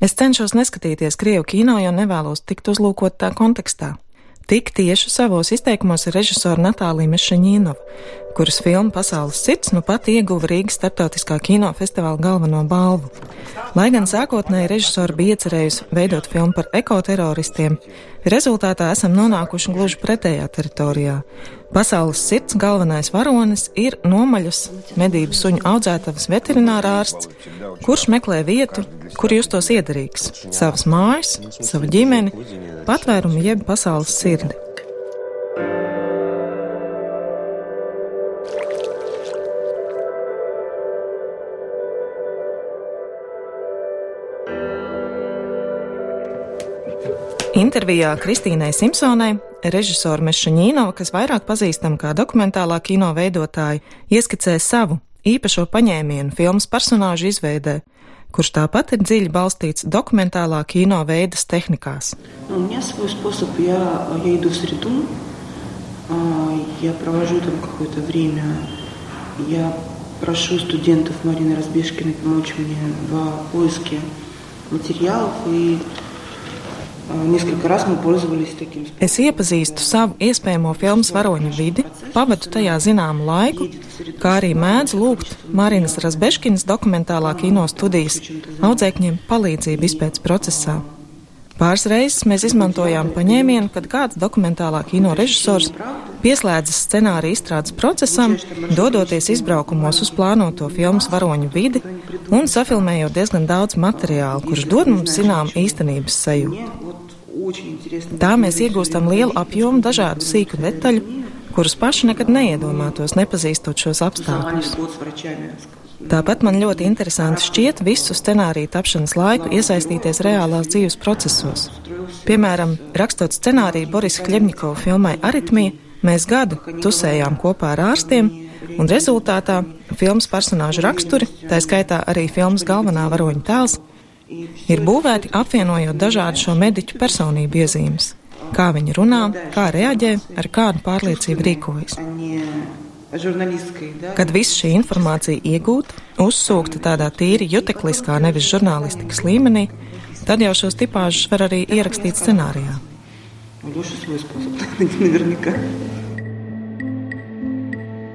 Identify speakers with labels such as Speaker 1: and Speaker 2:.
Speaker 1: Es cenšos neskatīties krievu kino, jo nevēlos tikt uzlūkot tā kontekstā. Tik tieši savos izteikumos ir režisora Natālija Mešaņīnova, kuras filma Pasaules sirds nu pat ieguva Rīgas starptautiskā kinofestivāla galveno balvu. Lai gan sākotnēji režisora bija iecerējusi veidot filmu par ekoteroristiem, rezultātā esam nonākuši gluži pretējā teritorijā. Pasaules sirds galvenais varonis ir nomaļas medību suņu audzētavas veterinārārsts, kurš meklē vietu, kur justos iederīgs - savas mājas, savu ģimeni, patvērumu jeb pasaules sirdi. Intervijā Kristīnai Simpsonai režisora Mešaņīnova, kas vairāk pazīstama kā dokumentālā kino veidotāja, ieskicē savu īpašo paņēmienu filmas personāžu izveidē, kurš tāpat ir dziļi balstīts dokumentālā kino veidas tehnikās.
Speaker 2: У меня свой способ. Я, я иду в среду, а, я провожу там какое-то время, я прошу студентов Марины Разбежкиной помочь мне в поиске материалов и
Speaker 1: Es iepazīstu savu iespējamo filmas varoņu vidi, pavadu tajā zināmu laiku, kā arī mēdzu lūgt Marinas Razbeškinas dokumentālā kino studijas audzēkņiem palīdzību izpētes procesā. Pāris reizes mēs izmantojām paņēmienu, kad kāds dokumentālā kino režisors pieslēdzas scenārija izstrādes procesam, dodoties izbraukumos uz plānoto filmas varoņu vidi un safilmējot diezgan daudz materiālu, kurš dod mums zinām īstenības sajūtu. Tā mēs iegūstam lielu apjomu dažādu sīku detaļu, kurus paši nekad neiedomātos, nepazīstot šos apstākļus. Tāpat man ļoti interesanti šķiet visu scenāriju tapšanas laiku iesaistīties reālās dzīves procesos. Piemēram, rakstot scenāriju Borisa Kļemņikova filmai Aritmija, mēs gadu tusējām kopā ar ārstiem, un rezultātā filmas personāžu raksturi, tā skaitā arī filmas galvenā varoņa tēls, ir būvēti apvienojot dažādu šo mediķu personību iezīmes. Kā viņi runā, kā reaģē, ar kādu pārliecību rīkojas. Kad viss šī informācija iegūta, uzsūkta tādā tīri jutekliskā, nevis žurnālistikas līmenī, tad jau šos tipāžus var arī ierakstīt scenārijā.